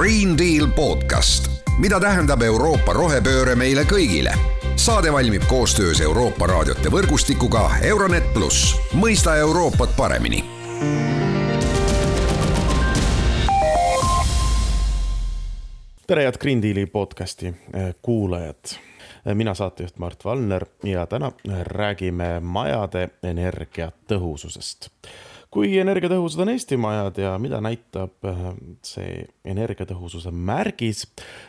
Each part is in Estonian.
Green Deal podcast, mida tähendab Euroopa rohepööre meile kõigile. saade valmib koostöös Euroopa raadiote võrgustikuga Euronet pluss, mõista Euroopat paremini tere, head Green Deali podcasti eh, kuulajad. Eh, mina saatejuht Mart Valner ja täna räägime majade energiatõhususest. Kui energiatõhusad on Eesti majad ja mida näitab eh, see energiatõhususe märgis,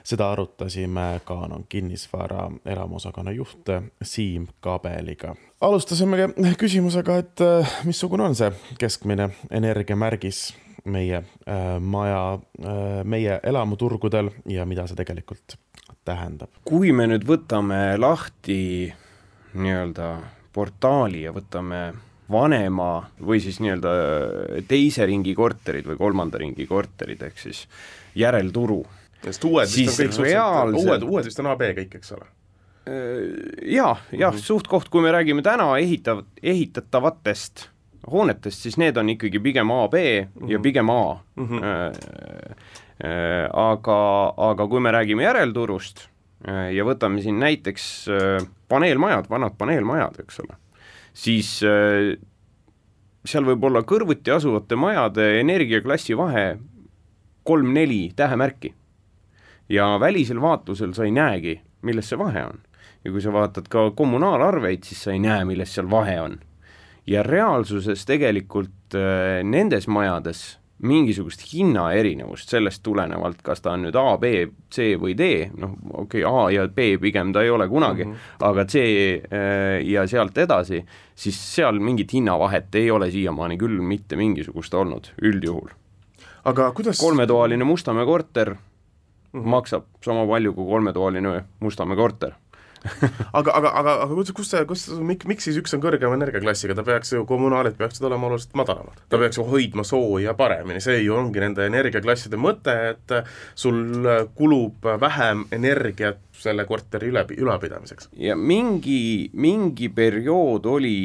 seda arutasime Canon kinnisvara elamuosakonna juht Siim Kabeliga. alustasime küsimusega, et missugune on see keskmine energiamärgis meie äh, maja, äh, meie elamuturgudel ja mida see tegelikult tähendab. kui me nüüd võtame lahti nii-öelda portaali ja võtame vanema või siis nii-öelda teise ringi korterid või kolmanda ringi korterid, ehk siis järelturu. sest uued vist on kõik reaalselt, uued, uued vist on AB kõik, eks ole? Jaa, jah mm -hmm., suht-koht, kui me räägime täna ehitav, ehitatavatest hoonetest, siis need on ikkagi pigem A, B mm -hmm. ja mhm. pigem A mm. -hmm. aga, aga kui me räägime järelturust äh, ja võtame siin näiteks paneelmajad, vanad paneelmajad, eks ole, siis seal võib olla kõrvuti asuvate majade energiaklassi vahe kolm-neli tähemärki. ja välisel vaatlusel sa ei näegi, milles see vahe on. ja kui sa vaatad ka kommunaalarveid, siis sa ei näe, milles seal vahe on ja reaalsuses tegelikult äh, nendes majades mingisugust hinnaerinevust sellest tulenevalt, kas ta on nüüd A, B, C või D, noh okei okay,, A ja B pigem ta ei ole kunagi mm, -hmm. aga C äh, ja sealt edasi, siis seal mingit hinnavahet ei ole siiamaani küll mitte mingisugust olnud, üldjuhul. aga kuidas kolmetoaline Mustamäe korter mm -hmm. maksab sama palju kui kolmetoaline Mustamäe korter aga, aga, aga, aga kus, kus see, kus, miks, miks siis üks on kõrgema energiaklassiga, ta peaks ju, kommunaalid peaksid olema oluliselt madalamad. ta peaks ju hoidma sooja paremini, see ju ongi nende energiaklasside mõte, et sul kulub vähem energiat selle korteri üle, ülalpidamiseks. ja mingi, mingi periood oli,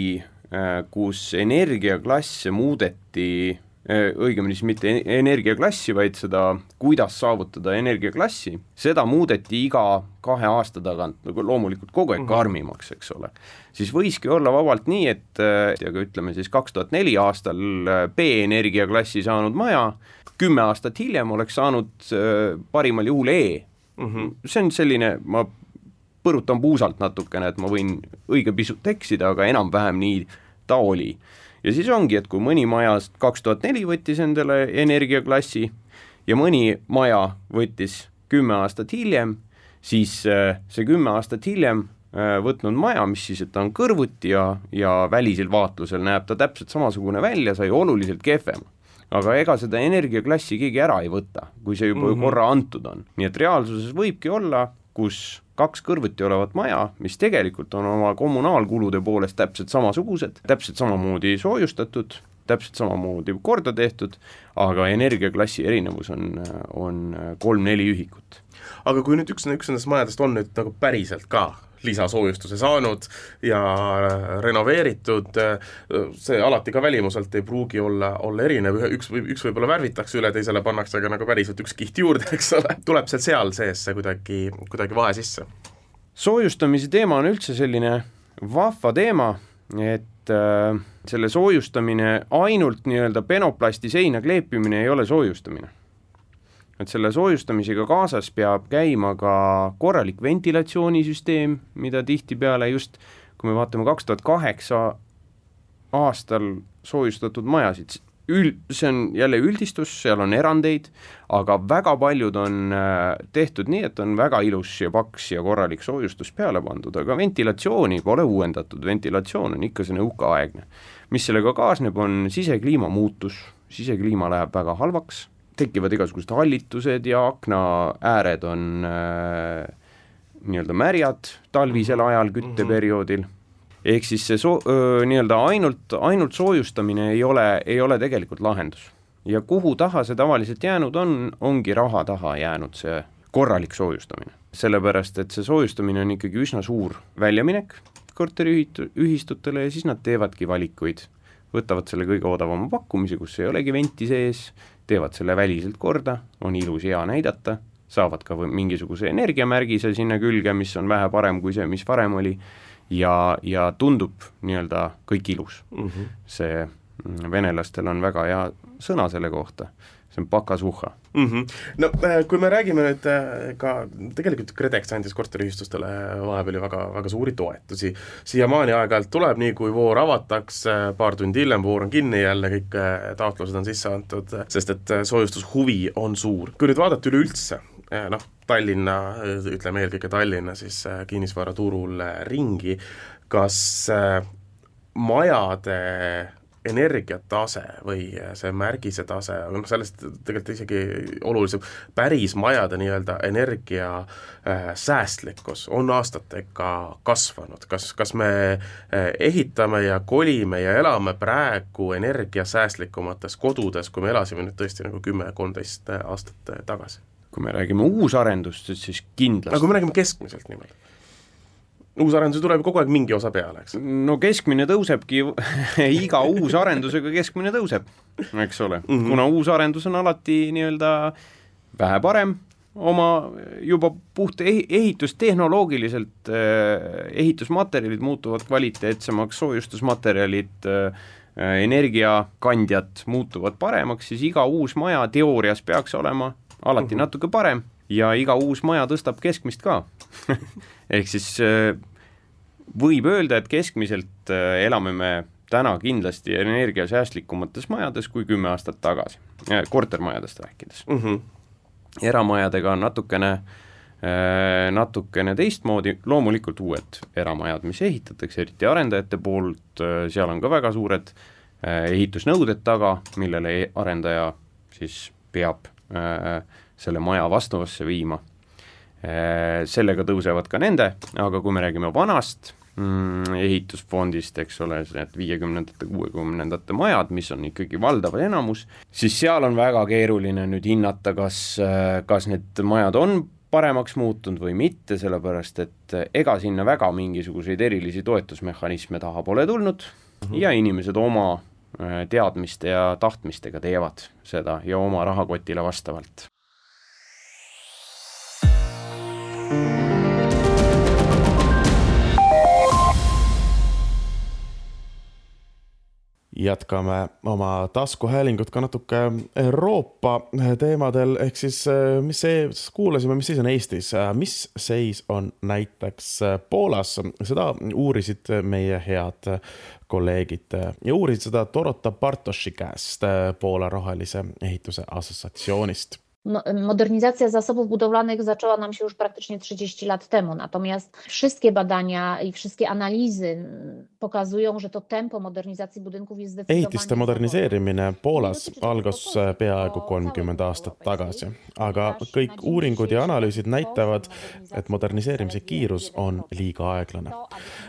äh, kus energiaklasse muudeti õigemini siis mitte energiaklassi, vaid seda, kuidas saavutada energiaklassi, seda muudeti iga kahe aasta tagant, nagu loomulikult kogu aeg mhm. karmimaks, eks ole. siis võiski olla vabalt nii, et aga äh, ütleme siis kaks tuhat neli aastal äh, B-energiaklassi saanud maja, kümme aastat hiljem oleks saanud parimal juhul E mm. -hmm. see on selline, ma põrutan puusalt natukene, et ma võin õige pisut eksida, aga enam-vähem nii ta oli ja siis ongi, et kui mõni maja kaks tuhat neli võttis endale energiaklassi ja mõni maja võttis kümme aastat hiljem, siis äh, see kümme aastat hiljem äh, võtnud maja, mis siis, et ta on kõrvuti ja, ja välisel vaatlusel näeb ta täpselt samasugune välja, sai oluliselt kehvem. aga ega seda energiaklassi keegi ära ei võta, kui see juba mm -hmm. korra antud on, nii et reaalsuses võibki olla, kus kaks kõrvuti olevat maja, mis tegelikult on oma kommunaalkulude poolest täpselt samasugused, täpselt samamoodi soojustatud, täpselt samamoodi korda tehtud, aga energiaklassi erinevus on, on kolm-neli ühikut. aga kui nüüd üks, üks nendest majadest on nüüd nagu päriselt ka lisasoojustuse saanud ja renoveeritud, see alati ka välimuselt ei pruugi olla, olla erinev, ühe, üks üks võib-olla värvitakse üle, teisele pannakse aga nagu päriselt üks kiht juurde, eks ole, tuleb seal seal sees see kuidagi, kuidagi vahe sisse? soojustamise teema on üldse selline vahva teema, et äh, selle soojustamine ainult nii-öelda penoplasti seina kleepimine ei ole soojustamine et selle soojustamisega kaasas peab käima ka korralik ventilatsioonisüsteem, mida tihtipeale just, kui me vaatame kaks tuhat kaheksa aastal soojustatud majasid, ül-, see on jälle üldistus, seal on erandeid, aga väga paljud on äh, tehtud nii, et on väga ilus ja paks ja korralik soojustus peale pandud, aga ventilatsiooni pole uuendatud, ventilatsioon on ikka see nõukaaegne. mis sellega kaasneb, on sisekliima muutus, sisekliima läheb väga halvaks tekivad igasugused hallitused ja aknaääred on äh, nii-öelda märjad talvisel ajal, kütteperioodil, ehk siis see soo-, nii-öelda ainult, ainult soojustamine ei ole, ei ole tegelikult lahendus. ja kuhu taha see tavaliselt jäänud on, ongi raha taha jäänud see korralik soojustamine. sellepärast, et see soojustamine on ikkagi üsna suur väljaminek korteriühistutele ja siis nad teevadki valikuid võtavad selle kõige odavama pakkumise, kus ei olegi venti sees, teevad selle väliselt korda, on ilus, hea näidata, saavad ka mingisuguse energiamärgise sinna külge, mis on vähe parem kui see, mis varem oli, ja, ja tundub nii-öelda kõik ilus mm. -hmm. see venelastel on väga hea sõna selle kohta see on pakasuhha mm. -hmm. no äh, kui me räägime nüüd äh, ka, tegelikult KredEx andis korteriühistustele vahepeal ju väga, väga suuri toetusi, siiamaani aeg-ajalt tuleb, nii kui voor avatakse, paar tundi hiljem voor on kinni jälle, kõik äh, taotlused on sisse antud, sest et soojustushuvi on suur. kui nüüd vaadata üleüldse, noh, Tallinna, ütleme eelkõige Tallinna siis kinnisvaraturul ringi, kas majade energiatase või see märgise tase, aga noh, sellest tegelikult isegi olulisem, päris majade nii-öelda energia äh, säästlikkus on aastatega kasvanud, kas, kas me äh, ehitame ja kolime ja elame praegu energiasäästlikumates kodudes, kui me elasime nüüd tõesti nagu kümme, kolmteist aastat tagasi? kui me räägime uusarendustest, siis kindlasti. No kui me räägime keskmiselt niimoodi uusarendusi tuleb kogu aeg mingi osa peale, eks? no keskmine tõusebki iga uusarendusega keskmine tõuseb, eks ole mm, -hmm. kuna uusarendus on alati nii-öelda vähe parem, oma juba puht ehitustehnoloogiliselt eh, ehitusmaterjalid muutuvad kvaliteetsemaks, soojustusmaterjalid, eh, energiakandjad muutuvad paremaks, siis iga uus maja teoorias peaks olema alati -hmm. natuke parem ja iga uus maja tõstab keskmist ka ehk siis äh, võib öelda, et keskmiselt äh, elame me täna kindlasti energiasäästlikumates majades kui kümme aastat tagasi, äh, kortermajadest rääkides mm. -hmm. eramajadega on natukene natukene teistmoodi, loomulikult uued eramajad, mis ehitatakse, eriti arendajate poolt, seal on ka väga suured ehitusnõuded taga, millele arendaja siis peab selle maja vastavusse viima. Äh, sellega tõusevad ka nende, aga kui me räägime vanast mm, ehitusfondist, eks ole, need viiekümnendate, kuuekümnendate majad, mis on ikkagi valdav enamus, siis seal on väga keeruline nüüd hinnata, kas, kas need majad on paremaks muutunud või mitte, sellepärast et ega sinna väga mingisuguseid erilisi toetusmehhanisme taha pole tulnud mm -hmm. ja inimesed oma äh, teadmiste ja tahtmistega teevad seda ja oma rahakotile vastavalt. Jätkame oma taskuhäälingut ka natuke Euroopa teemadel, ehk siis mis see, kuulasime, mis seis on Eestis, mis seis on näiteks Poolas, seda uurisid meie head kolleegid ja uurisid seda Dorota Bartoši käest Poola Rohelise Ehituse Assotsiatsioonist Modernizacja zasobów budowlanych zaczęła nam się już praktycznie 30 lat temu, natomiast wszystkie badania i wszystkie analizy pokazują, że to tempo modernizacji budynków jest zdecydowanie ehitiste moderniseerimine Poolas algas peaaegu kolmkümmend aastat tagasi, aga kõik uuringud ja analüüsid näitavad, et moderniseerimise kiirus on liiga aeglane.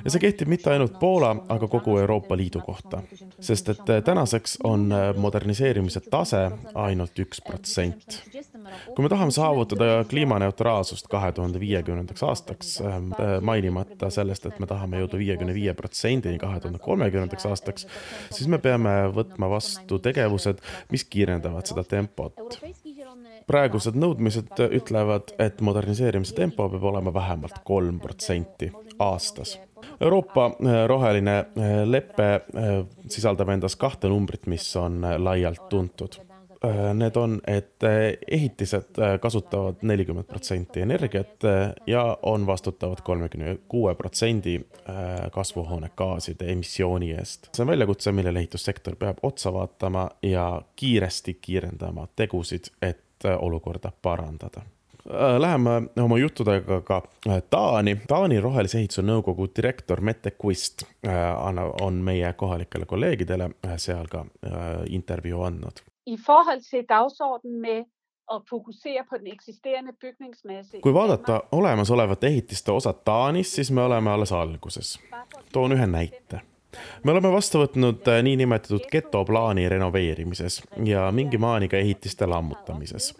ja see kehtib mitte ainult Poola, aga kogu Euroopa Liidu kohta, sest et tänaseks on moderniseerimise tase ainult üks protsent kui me tahame saavutada kliimaneutraalsust kahe tuhande viiekümnendaks aastaks, äh, mainimata sellest, et me tahame jõuda viiekümne viie protsendini kahe tuhande kolmekümnendaks aastaks, siis me peame võtma vastu tegevused, mis kiirendavad seda tempot. praegused nõudmised ütlevad, et moderniseerimise tempo peab olema vähemalt kolm protsenti aastas Euroopa äh, roheline äh, lepe sisaldab endas kahte numbrit, mis on laialt tuntud need on, et äh, ehitised äh, kasutavad nelikümmend protsenti energiat ja on vastutavad kolmekümne kuue protsendi kasvuhoonegaaside emissiooni eest. see on väljakutse, millele ehitussektor peab otsa vaatama ja kiiresti kiirendama tegusid, et olukorda parandada Läheme oma juttudega ka Taani. Taani Rohelise Ehituse Nõukogu direktor Mette Kuist on meie kohalikele kolleegidele seal ka intervjuu andnud i forhold til dagsordenen med at fokusere på den eksisterende bygningsmasse. kui vaadata olemasolevate ehitiste osad Taanis, siis me oleme alles alguses. toon ühe näite me oleme vastu võtnud äh, niinimetatud getoplaani renoveerimises ja mingi maani ka ehitiste lammutamises.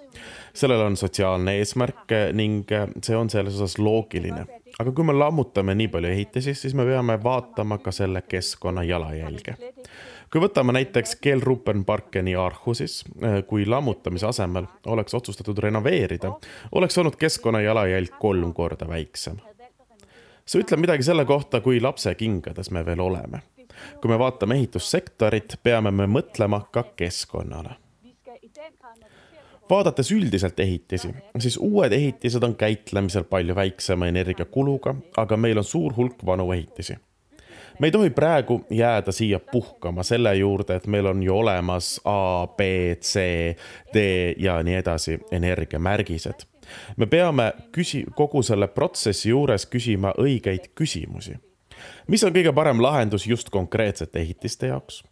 sellel on sotsiaalne eesmärk äh, ning äh, see on selles osas loogiline. aga kui me lammutame nii palju ehitisi, siis me peame vaatama ka selle keskkonna jalajälge kui võtame näiteks Kelrupenparkeni Aarhusis, kui lammutamise asemel oleks otsustatud renoveerida, oleks olnud keskkonna jalajälg kolm korda väiksem. see ütleb midagi selle kohta, kui lapsekingades me veel oleme. kui me vaatame ehitussektorit, peame me mõtlema ka keskkonnale vaadates üldiselt ehitisi, siis uued ehitised on käitlemisel palju väiksema energiakuluga, aga meil on suur hulk vanu ehitisi. Me ei tohi praegu jääda siia puhkama selle juurde, et meil on ju olemas A, B, C, D ja nii edasi energiamärgised. me peame küsi-, kogu selle protsessi juures küsima õigeid küsimusi. mis on kõige parem lahendus just konkreetsete ehitiste jaoks?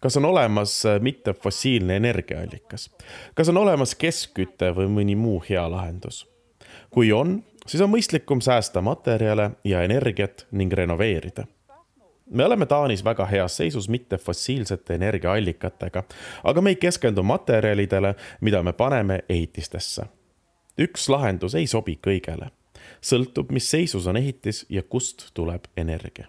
kas on olemas äh, mittefossiilne energiaallikas? kas on olemas keskküte või mõni muu hea lahendus? kui on, siis on mõistlikum säästa materjale ja energiat ning renoveerida. Me oleme Taanis väga heas seisus mittefossiilsete energiaallikatega, aga me ei keskendu materjalidele, mida me paneme ehitistesse. üks lahendus ei sobi kõigele. sõltub, mis seisus on ehitis ja kust tuleb energia